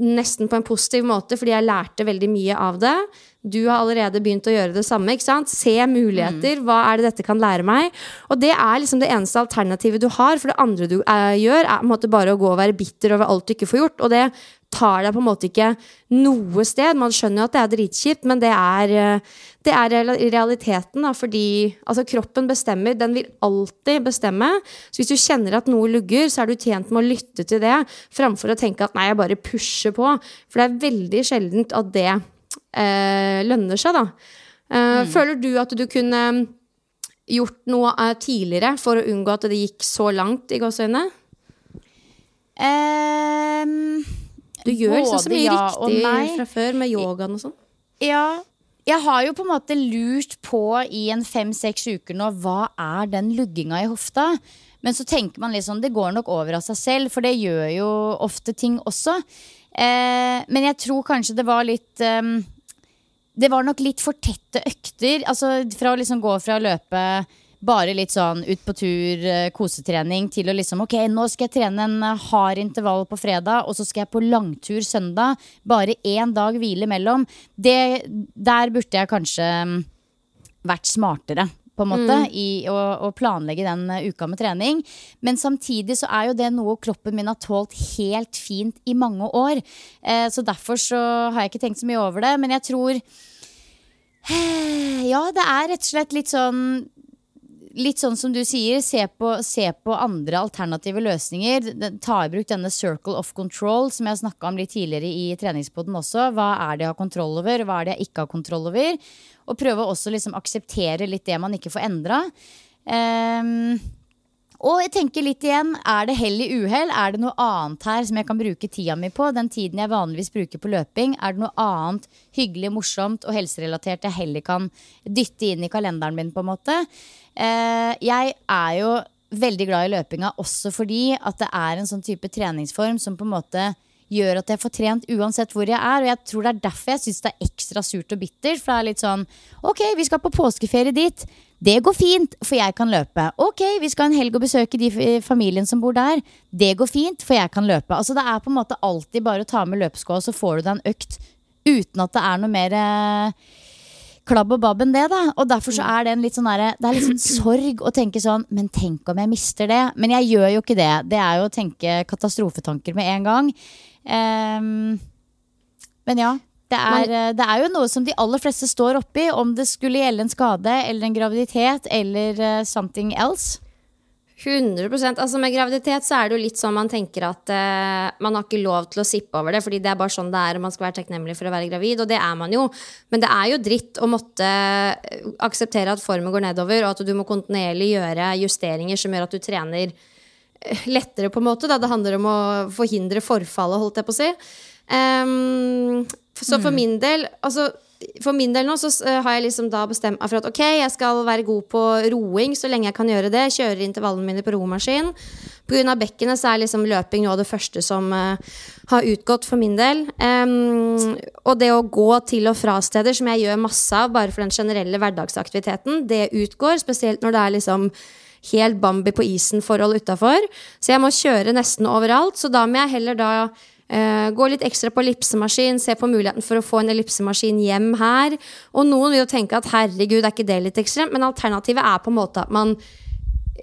nesten på en positiv måte, fordi jeg lærte veldig mye av det. Du har allerede begynt å gjøre det samme. ikke sant? Se muligheter. Mm. Hva er det dette kan lære meg? Og det er liksom det eneste alternativet du har. For det andre du eh, gjør, er på en måte bare å gå og være bitter over alt du ikke får gjort. Og det tar deg på en måte ikke noe sted. Man skjønner jo at det er dritkjipt, men det er, eh, det er realiteten. Da, fordi altså, kroppen bestemmer. Den vil alltid bestemme. Så hvis du kjenner at noe lugger, så er du tjent med å lytte til det, framfor å tenke at nei, jeg bare pusher på. For det er veldig sjeldent at det lønner seg, da. Eh, mm. Føler du at du kunne gjort noe eh, tidligere for å unngå at det gikk så langt i gåseøynene? Um du gjør liksom så mye ja riktig fra før med yogaen og sånn. Ja. Jeg har jo på en måte lurt på i en fem-seks uker nå hva er den lugginga i hofta. Men så tenker man liksom det går nok over av seg selv, for det gjør jo ofte ting også. Eh, men jeg tror kanskje det var litt um, Det var nok litt for tette økter. Altså fra å liksom gå fra å løpe bare litt sånn ut på tur, eh, kosetrening, til å liksom ok, nå skal jeg trene en eh, hard intervall på fredag, og så skal jeg på langtur søndag. Bare én dag hvile imellom. Det, der burde jeg kanskje mm, vært smartere. På en måte, mm. i å, å, planlegge den eh, uka med trening. Men samtidig så er jo det noe kroppen min har tålt helt fint i mange år. Eh, så derfor så har jeg ikke tenkt så mye over det. Men jeg tror (sighs) Ja, det er rett og slett litt sånn litt sånn som du sier, se på, se på andre alternative løsninger. Ta i bruk denne circle of control, som jeg snakka om litt tidligere i treningspoden også. Hva er det jeg har kontroll over, hva er det jeg ikke har kontroll over? Og prøve også liksom akseptere litt det man ikke får endra. Um, ehm, og jeg tenker litt igjen, er det hell i uhell? Er det noe annet her som jeg kan bruke tida mi på? Den tiden jeg vanligvis bruker på løping, er det noe annet hyggelig, morsomt og helserelatert jeg heller kan dytte inn i kalenderen min, på en måte? Eh, jeg er jo veldig glad i løpinga også fordi at det er en sånn type treningsform som på en måte gjør at jeg får trent uansett hvor jeg er. Og jeg tror det er derfor jeg syns det er ekstra surt og bittert. For det er litt sånn Ok, vi skal på påskeferie dit. Det går fint, for jeg kan løpe. Ok, vi skal en helg og besøke de familien som bor der. Det går fint, for jeg kan løpe. Altså Det er på en måte alltid bare å ta med løpeskoa, så får du deg en økt uten at det er noe mer eh, klabb og babb enn det, da. Og derfor så er det en litt sånn derre Det er litt sånn (clears throat) sorg å tenke sånn Men tenk om jeg mister det? Men jeg gjør jo ikke det. Det er jo å tenke katastrofetanker med en gang. Um, men ja. Det er, eh, det er, jo noe som de aller fleste står oppi, om det skulle gjelde en skade eller en graviditet eller uh, something else. 100% altså Med graviditet så er det jo litt sånn man tenker at uh, man har ikke lov til å sippe over det, fordi det er bare sånn det er, og man skal være takknemlig for å være gravid, og det er man jo. Men det er jo dritt å måtte eh, akseptere at formen går nedover, og at du må kontinuerlig gjøre justeringer som gjør at du trener eh, lettere, på en måte. Da. Det handler om å forhindre forfallet, holdt jeg på å si. Um, så for mm. min del, altså for min del nå så eh, har jeg liksom da bestemt meg for at ok, jeg skal være god på roing så lenge jeg kan gjøre det. Kjører intervallene mine på romaskin. Pga. bekkenet så er liksom løping noe av det første som uh, har utgått for min del. Um, og det å gå til og fra steder, som jeg gjør masse av bare for den generelle hverdagsaktiviteten, det utgår. Spesielt når det er liksom helt Bambi på isen-forhold utafor. Så jeg må kjøre nesten overalt. Så da må jeg heller da gå litt ekstra på ellipsemaskin, se på muligheten for å få en ellipsemaskin hjem her. Og noen vil jo tenke at herregud, er ikke det litt ekstremt? Men alternativet er på en måte at man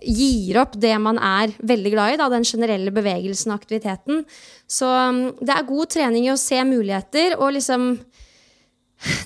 gir opp det man er veldig glad i, da, den generelle bevegelsen og aktiviteten. Så um, det er god trening i å se muligheter og liksom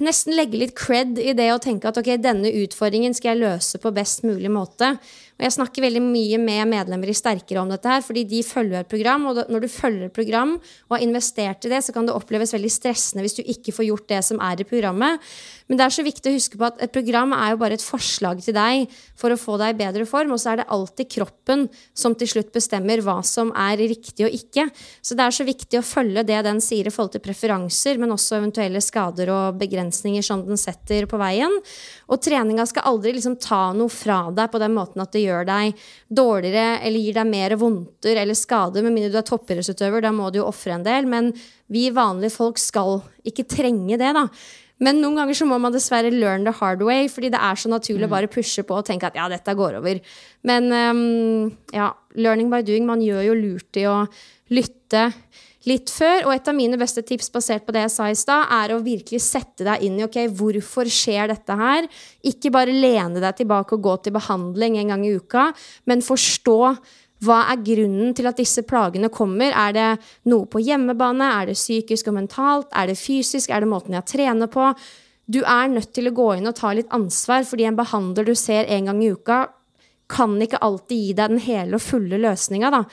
nesten legge litt cred i det å tenke at ok, denne utfordringen skal jeg løse på best mulig måte. Og jeg snakker veldig mye med medlemmer i Sterkere om dette her, fordi de følger et program, og når du følger et program og har investert i det, så kan det oppleves veldig stressende hvis du ikke får gjort det som er i programmet. Men det er så viktig å huske på at et program er jo bare et forslag til deg for å få deg i bedre form, og så er det alltid kroppen som til slutt bestemmer hva som er riktig og ikke. Så det er så viktig å følge det den sier i forhold til preferanser, men også eventuelle skader og begrensninger som den setter på veien. Og treninga skal aldri liksom ta noe fra deg på den måten at det gjør deg dårligere eller gir deg mer vondter eller skader. Med mindre du er toppidrettsutøver, da må du jo ofre en del. Men vi vanlige folk skal ikke trenge det, da. Men noen ganger så må man dessverre learn the hard way, fordi det er så naturlig å mm. bare pushe på og tenke at ja, dette går over. Men um, ja, learning by doing. Man gjør jo lurt i å lytte litt før. Og et av mine beste tips basert på det jeg sa i stad, er å virkelig sette deg inn i ok, hvorfor skjer dette her. Ikke bare lene deg tilbake og gå til behandling en gang i uka, men forstå hva er grunnen til at disse plagene kommer? Er det noe på hjemmebane? Er det psykisk og mentalt? Er det fysisk? Er det måten jeg trener på? Du er nødt til å gå inn og ta litt ansvar, fordi en behandler du ser en gang i uka, kan ikke alltid gi deg den hele og fulle løsninga.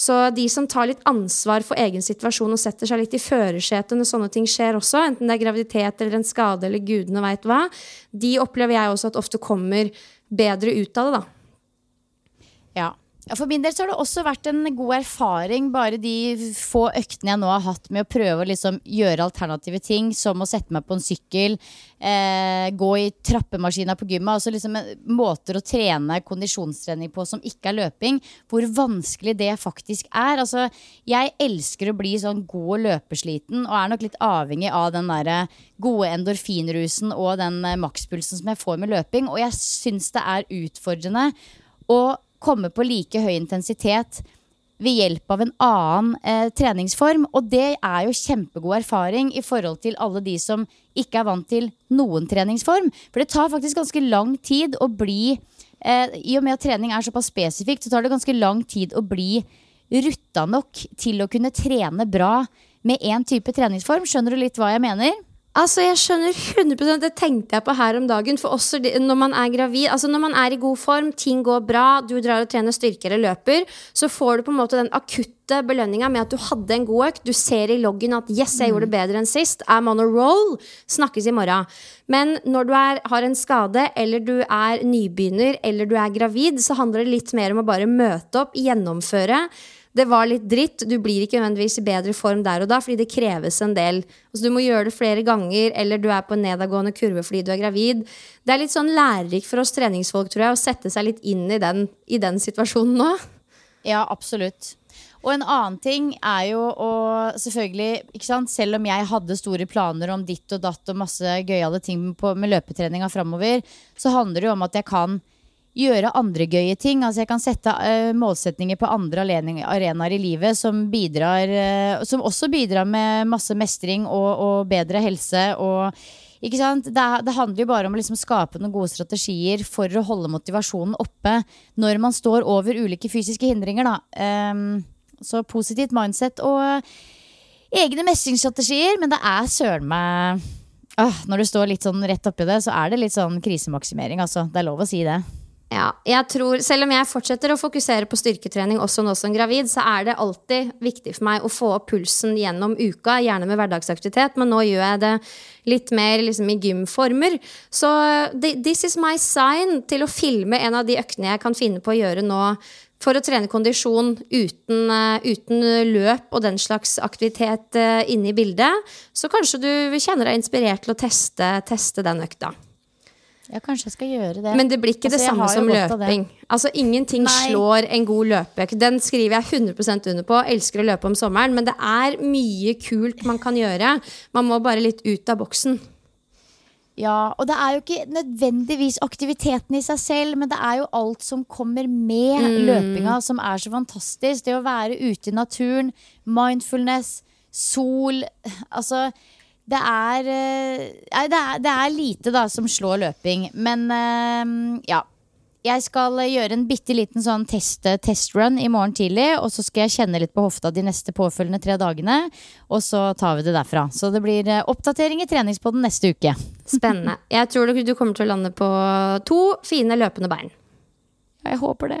Så de som tar litt ansvar for egen situasjon og setter seg litt i førersetet når sånne ting skjer også, enten det er graviditet eller en skade eller gudene veit hva, de opplever jeg også at ofte kommer bedre ut av det, da. Ja. Ja, For min del så har det også vært en god erfaring, bare de få øktene jeg nå har hatt med å prøve å liksom gjøre alternative ting, som å sette meg på en sykkel, eh, gå i trappemaskina på gymmet. Altså liksom måter å trene kondisjonstrening på som ikke er løping. Hvor vanskelig det faktisk er. Altså, jeg elsker å bli sånn god og løpesliten, og er nok litt avhengig av den derre gode endorfinrusen og den eh, makspulsen som jeg får med løping. Og jeg syns det er utfordrende. Og komme på like høy intensitet ved hjelp av en annen eh, treningsform. Og det er jo kjempegod erfaring i forhold til alle de som ikke er vant til noen treningsform. For det tar faktisk ganske lang tid å bli eh, I og med at trening er såpass spesifikt, så tar det ganske lang tid å bli rutta nok til å kunne trene bra med én type treningsform. Skjønner du litt hva jeg mener? Altså, jeg skjønner 100% Det tenkte jeg på her om dagen. For også når man er gravid Altså når man er i god form, ting går bra, du drar og trener styrke eller løper, så får du på en måte den akutte belønninga med at du hadde en god økt. Du ser i loggen at 'yes, jeg gjorde det bedre enn sist'. I'm on a roll. Snakkes i morgen. Men når du er, har en skade, eller du er nybegynner, eller du er gravid, så handler det litt mer om å bare møte opp, gjennomføre det var litt dritt. Du blir ikke nødvendigvis i bedre form der og da, fordi det kreves en del. Altså, du må gjøre det flere ganger, eller du er på en nedadgående kurve fordi du er gravid. Det er litt sånn lærerikt for oss treningsfolk, tror jeg, å sette seg litt inn i den, i den situasjonen nå. Ja, absolutt. Og en annen ting er jo å selvfølgelig? Selv om jeg hadde store planer om ditt og datt og masse gøyale ting på, med løpetreninga framover, så handler det jo om at jeg kan gjøre andre gøye ting. Altså jeg kan sette uh, målsetninger på andre arenaer i livet som bidrar uh, Som også bidrar med masse mestring og, og bedre helse og ikke sant? Det, det handler jo bare om å liksom skape noen gode strategier for å holde motivasjonen oppe når man står over ulike fysiske hindringer. Da. Um, så positivt mindset og egne mestringsstrategier. Men det er søren meg uh, Når du står litt sånn rett oppi det, så er det litt sånn krisemaksimering. Altså. Det er lov å si det. Ja, jeg tror, Selv om jeg fortsetter å fokusere på styrketrening også nå som gravid, så er det alltid viktig for meg å få opp pulsen gjennom uka, gjerne med hverdagsaktivitet, men nå gjør jeg det litt mer liksom, i gymformer. Så this is my sign til å filme en av de øktene jeg kan finne på å gjøre nå for å trene kondisjon uten, eh, uten løp og den slags aktivitet uh, inne i bildet, så kanskje du kjenner deg inspirert til å teste, teste den økta. Ja, kanskje jeg skal gjøre det. Men det blir ikke altså, det samme som løping. Altså Ingenting Nei. slår en god løpeøkt. Den skriver jeg 100% under på. Elsker å løpe om sommeren. Men det er mye kult man kan gjøre. Man må bare litt ut av boksen. Ja, og det er jo ikke nødvendigvis aktiviteten i seg selv, men det er jo alt som kommer med Mm. løpinga som er så fantastisk. Det å være ute i naturen, mindfulness, sol Altså, det er, eh, nei, det er Det er lite da som slår løping, men uh, ja. Jeg skal eh, gjøre en bitte liten sånn test, testrun i morgen tidlig. Og så skal jeg kjenne litt på hofta de neste påfølgende tre dagene. Og så tar vi det derfra. Så det blir oppdatering i treningspodden neste uke. Spennende. (laughs) Jeg tror du, du kommer til å lande på to fine løpende bein. Jeg håper det.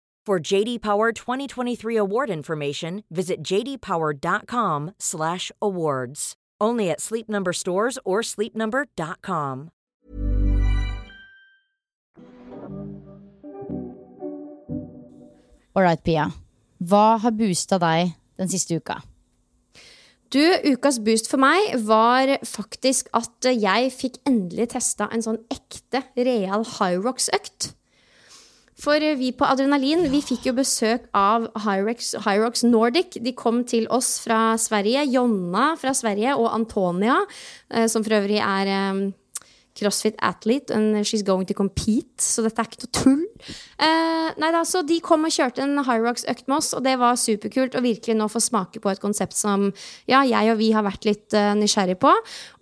For JD Power 2023 award information, visit jdpower.com/awards. Only at Sleep Number stores or sleepnumber.com. All right, Pia. Hva har boosta deg den siste uka? Du, Ukas boost for meg var faktisk at jeg fikk endelig testa en sånn ekte, real Hyrox-økt. For vi på Adrenalin vi fikk jo besøk av Hyrox Nordic. De kom til oss fra Sverige. Jonna fra Sverige og Antonia, eh, som for øvrig er eh, CrossFit athlete, and she's going to compete. Så dette er ikke noe tull. Eh, nei da, så De kom og kjørte en Hyrox-økt med oss, og det var superkult. å virkelig nå få smake på et konsept som ja, jeg og vi har vært litt uh, nysgjerrig på.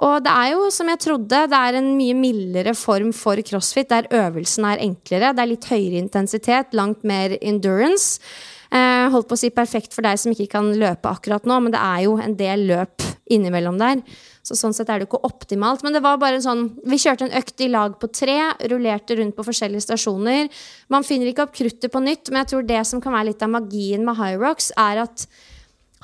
Og det er jo som jeg trodde, det er en mye mildere form for crossfit, der øvelsen er enklere. Det er litt høyere intensitet, langt mer endurance. Eh, holdt på å si perfekt for deg som ikke kan løpe akkurat nå, men det er jo en del løp innimellom der. Så sånn sett er det ikke optimalt. Men det var bare sånn Vi kjørte en økt i lag på tre, rullerte rundt på forskjellige stasjoner. Man finner ikke opp kruttet på nytt, men jeg tror det som kan være litt av magien med High Rocks, er at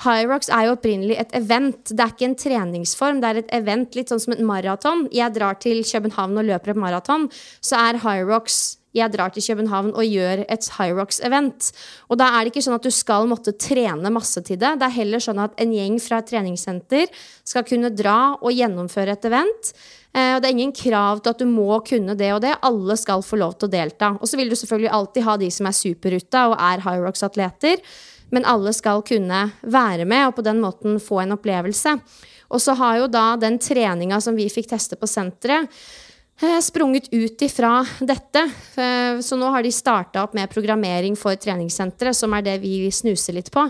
High Rocks er jo opprinnelig et event. Det er ikke en treningsform, det er et event, litt sånn som et maraton. Jeg drar til København og løper et maraton, så er Hyrox jeg drar til København og gjør et Hyrox-event. Og da er det ikke sånn at du skal måtte trene masse til det. Det er heller sånn at en gjeng fra et treningssenter skal kunne dra og gjennomføre et event. Eh, og det er ingen krav til at du må kunne det og det. Alle skal få lov til å delta. Og så vil du selvfølgelig alltid ha de som er superruta og er Hyrox-atleter. Men alle skal kunne være med og på den måten få en opplevelse. Og så har jo da den treninga som vi fikk teste på senteret, sprunget ut ifra dette. Eh, Så nå har de starta opp med programmering for treningssenteret, som er det vi snuser litt på.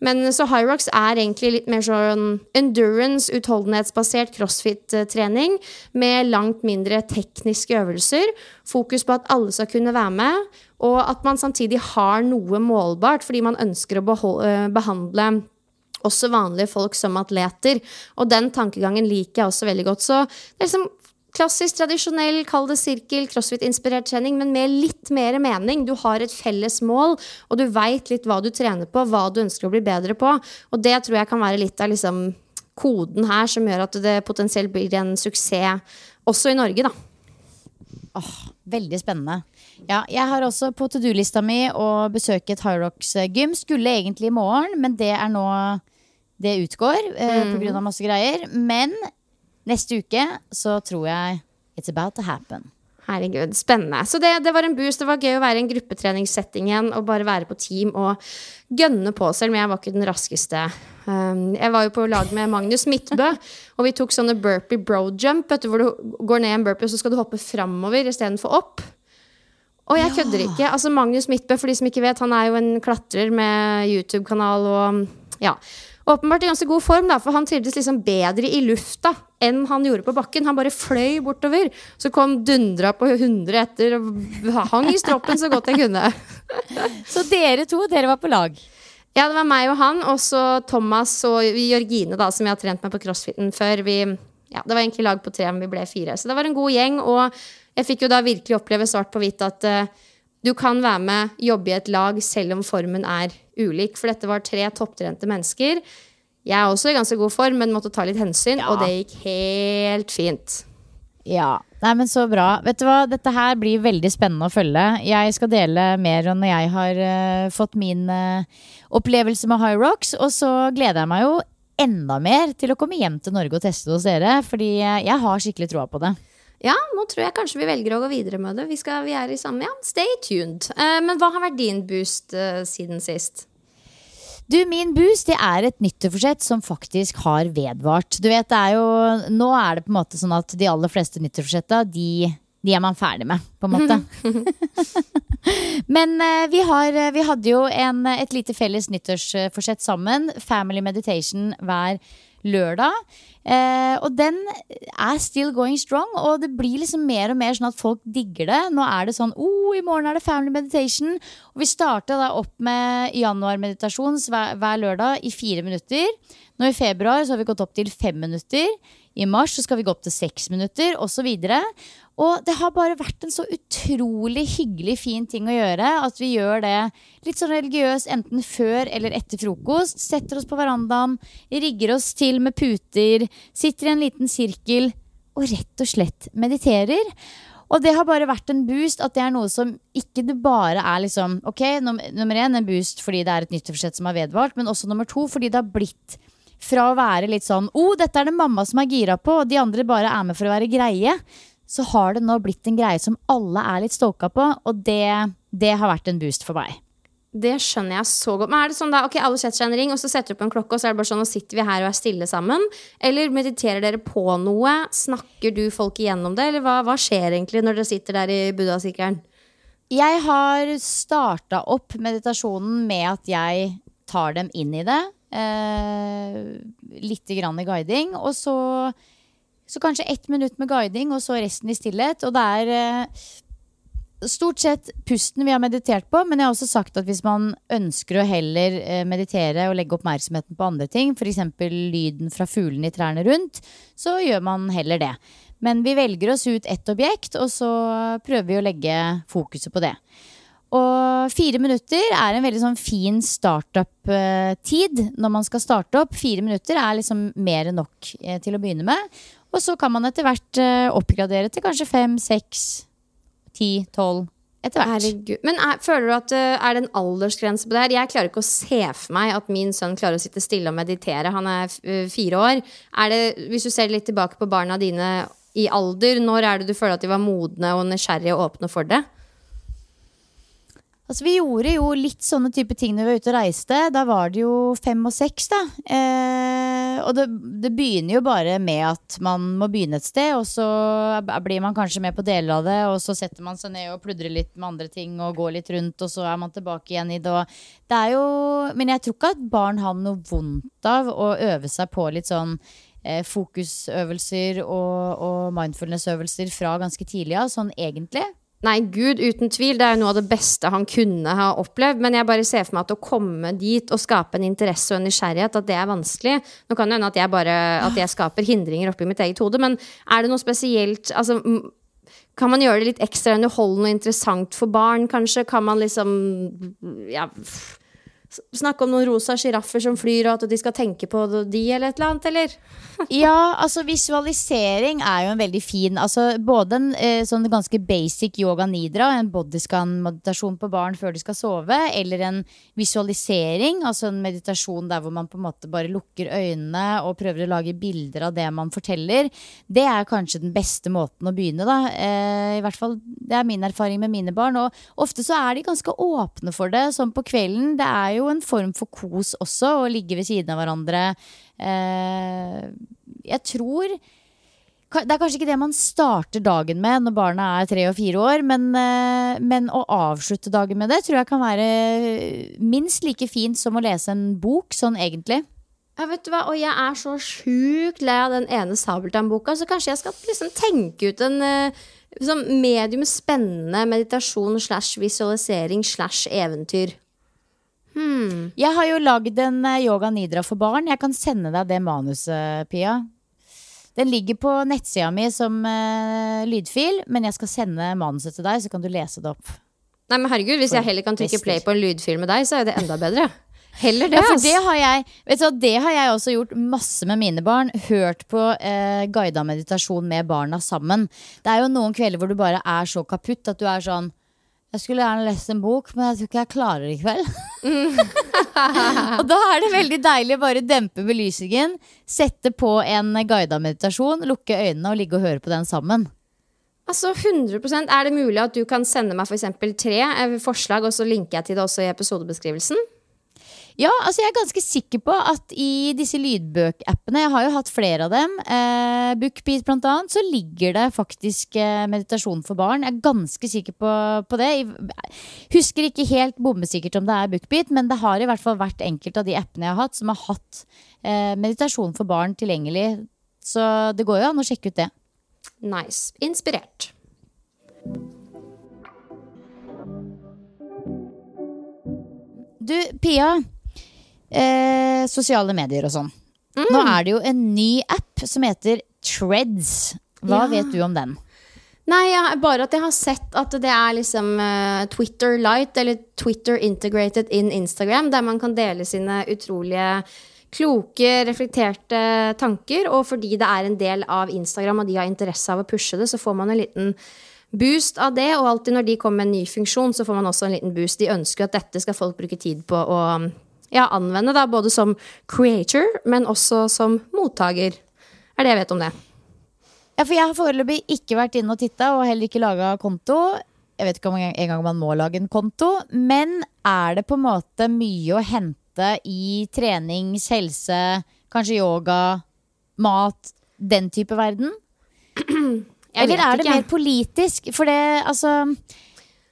Men så Hyrox er egentlig litt mer sånn endurance, utholdenhetsbasert crossfit-trening med langt mindre tekniske øvelser. Fokus på at alle skal kunne være med, og at man samtidig har noe målbart, fordi man ønsker å eh, behandle også vanlige folk som atleter. Og den tankegangen liker jeg også veldig godt. Så det er liksom klassisk, tradisjonell, kall det sirkel, crossfit-inspirert trening, men med litt mer mening. Du har et felles mål, og du veit litt hva du trener på, hva du ønsker å bli bedre på. Og det tror jeg kan være litt av liksom koden her som gjør at det potensielt blir en suksess også i Norge, da. Åh, Veldig spennende. Ja, jeg har også på to do-lista mi å besøke et Hyrox-gym. Skulle egentlig i morgen, men det er nå Det utgår eh, på grunn av masse greier. Men neste uke så tror jeg it's about to happen. Herregud, spennende. Så det, det var en boost. Det var gøy å være i en gruppetreningssetting igjen og bare være på team og gønne på, selv om jeg var ikke den raskeste. Um, jeg var jo på lag med Magnus Midtbø, og vi tok sånne burpee bro jump, vet du, hvor du går ned en burpee, og så skal du hoppe framover istedenfor opp. Og jeg kødder ikke. Altså Magnus Midtbø, for de som ikke vet, han er jo en klatrer med YouTube-kanal og ja. Åpenbart i ganske god form, da, for han trivdes liksom bedre i lufta enn han gjorde på bakken. Han bare fløy bortover. Så kom dundra på 100 etter og hang i stroppen så godt jeg kunne. (laughs) Så dere to, dere var på lag. Ja, det var meg og han, og så Thomas og Jørgine, da, som jeg har trent med på crossfiten før. Vi, ja, det var egentlig lag på tre, men vi ble fire. Så det var en god gjeng, og jeg fikk jo da virkelig oppleve svart på hvitt at eh, du kan være med, jobbe i et lag, selv om formen er ulik. For dette var tre topptrente mennesker. Jeg er også i ganske god form, men måtte ta litt hensyn, og det gikk helt fint. Ja, Nei, men så bra. Vet du hva, Dette her blir veldig spennende å følge. Jeg skal dele mer når jeg har uh, fått min uh, opplevelse med High Rocks. Og så gleder jeg meg jo enda mer til å komme hjem til Norge og teste hos dere. Fordi eh, jeg har skikkelig troa på det. Ja, nå tror jeg kanskje vi velger å gå videre med det. Vi, skal, vi er i samme, ja, Stay tuned. Eh, men hva har vært din boost eh, siden sist? Du, min boost det er et nyttårsforsett som faktisk har vedvart. Du vet, det er jo, Nå er det på en måte sånn at de aller fleste nyttårsforsetta, de, de er man ferdig med, på en måte. (laughs) Men eh, vi, har, eh, vi hadde jo en, et lite felles nyttårsforsett sammen. Family meditation hver lørdag. Eh, og den er still going strong, og det blir liksom mer og mer sånn at folk digger det. Nå er det sånn oh, i morgen er det family meditation. Og vi starta da opp med januarmeditasjon hver, hver lørdag i fire minutter. Nå i februar så har vi gått opp til fem minutter. I mars så skal vi gå opp til seks minutter, osv. Og det har bare vært en så utrolig hyggelig fin ting å gjøre. At vi gjør det litt sånn religiøst enten før eller etter frokost. Setter oss på verandaen, rigger oss til med puter, sitter i en liten sirkel og rett og slett mediterer. Og det har bare vært en boost at det er noe som ikke det bare er liksom Ok, num nummer én en boost fordi det er et nyttårsforsett som har vedvart, men også nummer to fordi det har blitt fra å være litt sånn oh, dette er det mamma som er gira på, og de andre bare er med for å være greie, så har det nå blitt en greie som alle er litt stoka på, og det, det har vært en boost for meg. Det skjønner jeg så godt. Men er det sånn da, ok, alle setter seg en ring, og så setter du på en klokke, og så er det bare sånn, nå sitter vi her og er stille sammen? Eller mediterer dere på noe? Snakker du folk igjennom det? Eller hva, hva skjer egentlig når dere sitter der i buddha-sykkelen? Jeg har starta opp meditasjonen med at jeg tar dem inn i det. Eh, Litt grann i guiding. Og så, så kanskje ett minutt med guiding, og så resten i stillhet. Og det er eh, stort sett pusten vi har meditert på, men jeg har også sagt at hvis man ønsker å heller eh, meditere og legge oppmerksomheten på andre ting, f.eks. lyden fra fuglene i trærne rundt, så gjør man heller det. Men vi velger oss ut ett objekt, og så prøver vi å legge fokuset på det. Og fire minutter er en veldig sånn fin startup-tid når man skal starte opp. Fire minutter er liksom mer enn nok eh, til å begynne med. Og så kan man etter hvert eh, oppgradere til kanskje fem, seks, ti, tolv. Etter hvert. Herregud. Men er, føler du at uh, er det en aldersgrense på det her? Jeg klarer ikke å se for meg at min sønn klarer å sitte stille og meditere. Han er uh, fire år. Er det, hvis du ser litt tilbake på barna dine i alder, når er det du føler at de var modne og nysgjerrige og åpne for det? Altså, vi gjorde jo litt sånne type ting når vi var ute og reiste. Da var det jo fem og seks, da. Eh, og det, det begynner jo bare med at man må begynne et sted, og så blir man kanskje med på deler av det, og så setter man seg ned og pludrer litt med andre ting og går litt rundt, og så er man tilbake igjen i det. Det er jo Men jeg tror ikke at barn har noe vondt av å øve seg på litt sånn eh, fokusøvelser og, og mindfulness-øvelser fra ganske tidlig av, sånn egentlig. Nei, gud, uten tvil. Det er jo noe av det beste han kunne ha opplevd. Men jeg bare ser for meg at å komme dit og skape en interesse og en nysgjerrighet, at det er vanskelig. Nå kan det hende at jeg bare at jeg skaper hindringer oppi mitt eget hode, men er det noe spesielt altså, kan man gjøre det litt ekstra underholdende og interessant for barn, kanskje? Kan man liksom ja, snakke om noen rosa sjiraffer som flyr, og at de skal tenke på de, eller et eller annet, eller? Ja, altså visualisering er jo en veldig fin altså Både en eh, sånn ganske basic yoga nidra, en bodyscan-meditasjon på barn før de skal sove, eller en visualisering, altså en meditasjon der hvor man på en måte bare lukker øynene og prøver å lage bilder av det man forteller, det er kanskje den beste måten å begynne, da. Eh, I hvert fall, det er min erfaring med mine barn. Og ofte så er de ganske åpne for det, sånn på kvelden. Det er jo en form for kos også, å ligge ved siden av hverandre. Eh, jeg tror Det er kanskje ikke det man starter dagen med når barna er tre og fire år, men, eh, men å avslutte dagen med det tror jeg kan være minst like fint som å lese en bok, sånn egentlig. Ja, vet du hva, Og jeg er så sjukt lei av den ene Sabeltann-boka, så kanskje jeg skal liksom tenke ut en liksom, medium spennende meditasjon slash visualisering slash eventyr. Hmm. Jeg har jo lagd en eh, yoga nidra for barn. Jeg kan sende deg det manuset, Pia. Den ligger på nettsida mi som uh, lydfil, men jeg skal sende manuset til deg, så kan du lese det opp. Nei, men herregud, Hvis jeg heller kan trykke play på en lydfil med deg, så er det enda bedre. Heller det, ja, for det har, jeg, vet du, det har jeg også gjort masse med mine barn. Hørt på eh, guida meditasjon med barna sammen. Det er jo noen kvelder hvor du bare er så kaputt at du er sånn jeg skulle gjerne lest en bok, men jeg tror ikke jeg klarer det i kveld. Mm. (laughs) og da er det veldig deilig å bare dempe belysningen, sette på en guida meditasjon, lukke øynene og ligge og høre på den sammen. Altså 100% Er det mulig at du kan sende meg f.eks. For tre eh, forslag, og så linker jeg til det også i episodebeskrivelsen? Ja, altså jeg er ganske sikker på at i disse lydbøkappene, jeg har jo hatt flere av dem, eh, Bookbeat blant annet, så ligger det faktisk eh, meditasjon for barn. Jeg er ganske sikker på, på det. Jeg husker ikke helt bombesikkert om det er Bookbeat, men det har i hvert fall vært enkelte av de appene jeg har hatt, som har hatt eh, meditasjon for barn tilgjengelig. Så det går jo an å sjekke ut det. Nice. Inspirert. Du, Pia eh, sosiale medier og sånn. Mm. Nå er det jo en ny app som heter Treads. Hva ja. vet du om den? Nei, jeg, bare at jeg har sett at det er liksom uh, Twitter Light, eller Twitter Integrated in Instagram, der man kan dele sine utrolige kloke, reflekterte tanker. Og fordi det er en del av Instagram, og de har interesse av å pushe det, så får man en liten boost av det. Og alltid når de kommer med en ny funksjon, så får man også en liten boost. De ønsker at dette skal folk bruke tid på å ja, anvende, da, både som creator, men også som mottaker. Er det jeg vet om det. Ja, for jeg har foreløpig ikke vært inne og titta, og heller ikke laga konto. Jeg vet ikke om en gang man må lage en konto, men er det på en måte mye å hente i trenings, helse, kanskje yoga, mat, den type verden? (clears throat) Eller er det mer politisk? For det, altså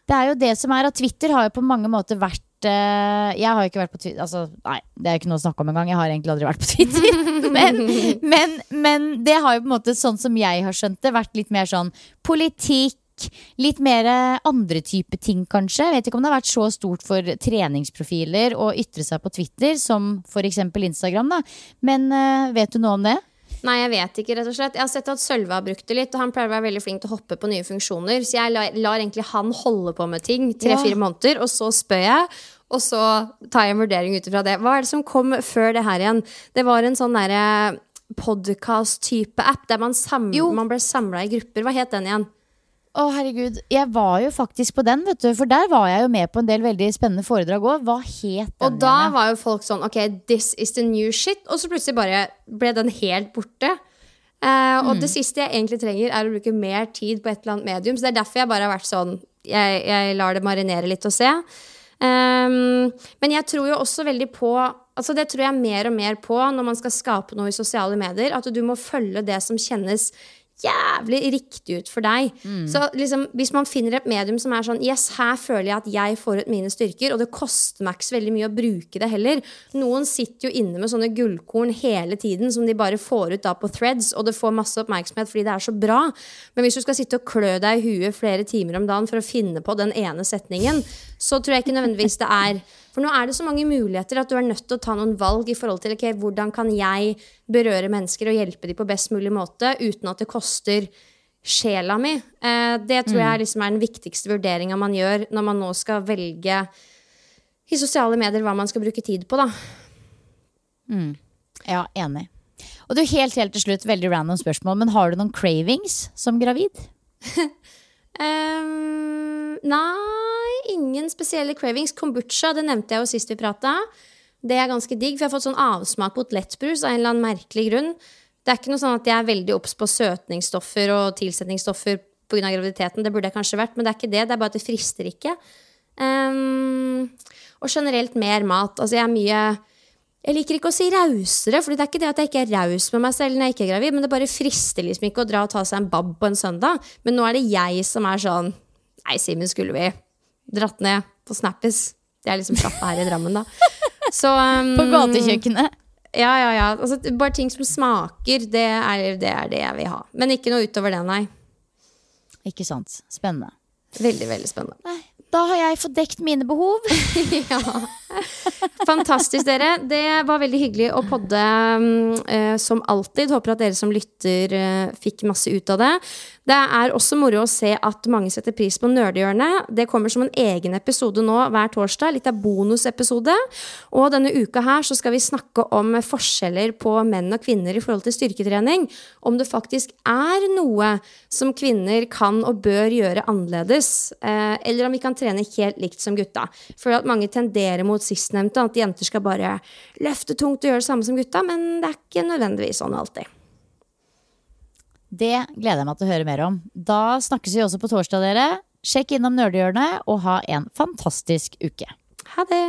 Det er jo det som er at Twitter har jo på mange måter vært Jeg har ikke vært på Twitter altså, Nei, det er ikke noe å snakke om engang. Jeg har egentlig aldri vært på Twitter. (laughs) men, men, men, det har jo på en måte, sånn som jeg har skjønt det, vært litt mer sånn politikk. Litt mer andre type ting, kanskje. Jeg vet ikke om det har vært så stort for treningsprofiler å ytre seg på Twitter som f.eks. Instagram. da Men uh, vet du noe om det? Nei, jeg vet ikke, rett og slett. Jeg har sett at Sølve har brukt det litt, og han pleier å være veldig flink til å hoppe på nye funksjoner. Så jeg lar, lar egentlig han holde på med ting tre-fire ja. måneder, og så spør jeg. Og så tar jeg en vurdering ut ifra det. Hva er det som kom før det her igjen? Det var en sånn derre podkast-type app der man, man ble samla i grupper. Hva het den igjen? Å, herregud. Jeg var jo faktisk på den, vet du. For der var jeg jo med på en del veldig spennende foredrag òg. Hva het den? Og da igjen? var jo folk sånn OK, this is the new shit. Og så plutselig bare ble den helt borte. Uh, mm. Og det siste jeg egentlig trenger, er å bruke mer tid på et eller annet medium. Så det er derfor jeg bare har vært sånn Jeg, jeg lar det marinere litt og se. Um, men jeg tror jo også veldig på Altså Det tror jeg mer og mer på når man skal skape noe i sosiale medier. At du må følge det som kjennes jævlig riktig ut for deg. Så liksom, hvis man finner et medium som er sånn Yes, her føler jeg at jeg får ut mine styrker, og det koster meg ikke så veldig mye å bruke det heller. Noen sitter jo inne med sånne gullkorn hele tiden som de bare får ut da på threads, og det får masse oppmerksomhet fordi det er så bra. Men hvis du skal sitte og klø deg i huet flere timer om dagen for å finne på den ene setningen, så tror jeg ikke nødvendigvis det er For nå er det så mange muligheter at du er nødt til å ta noen valg i forhold til okay, hvordan kan jeg berøre mennesker og hjelpe dem på best mulig måte uten at det koster sjela mi. Eh, det tror jeg liksom er den viktigste vurderinga man gjør når man nå skal velge i sosiale medier hva man skal bruke tid på, da. Ja, enig. Og du, helt, helt til slutt, veldig random spørsmål, men har du noen cravings som gravid? (laughs) Ehm, nei, ingen spesielle cravings. Kombucha, det nevnte jeg jo sist vi prata. Det er ganske digg, for jeg har fått sånn avsmak mot lettbrus av en eller annen merkelig grunn. Det er ikke noe sånn at jeg er veldig obs på søtningsstoffer og tilsetningsstoffer pga. graviditeten. Det burde jeg kanskje vært, men det er ikke det. Det er bare at det frister ikke. Um, og generelt mer mat. Altså, jeg er mye Jeg liker ikke å si rausere, for det er ikke det at jeg ikke er raus med meg selv når jeg ikke er gravid, men det bare frister liksom ikke å dra og ta seg en bab på en søndag. Men nå er det jeg som er sånn Nei, Simen, skulle vi dratt ned på Snappis? Det er liksom sjappa her i Drammen, da. (laughs) Så, um, På gatekjøkkenet? Ja, ja, ja. Altså, bare ting som smaker, det er, det er det jeg vil ha. Men ikke noe utover det, nei. Ikke sant. Spennende. Veldig, veldig spennende. Nei, da har jeg fått dekt mine behov. (laughs) ja. (laughs) Fantastisk, dere. Det var veldig hyggelig å podde eh, som alltid. Håper at dere som lytter uh, fikk masse ut av det. Det er også moro å se at mange setter pris på Nerdehjørnet. Det kommer som en egen episode nå hver torsdag. Litt av bonusepisode. Og denne uka her så skal vi snakke om forskjeller på menn og kvinner i forhold til styrketrening. Om det faktisk er noe som kvinner kan og bør gjøre annerledes. Uh, eller om vi kan trene helt likt som gutta. For at mange tenderer mot sistnevnte, at jenter skal bare løfte tungt og gjøre det samme som gutta. Men det er ikke nødvendigvis sånn alltid. Det gleder jeg meg til å høre mer om. Da snakkes vi også på torsdag, dere. Sjekk innom Nerdehjørnet, og ha en fantastisk uke. Ha det!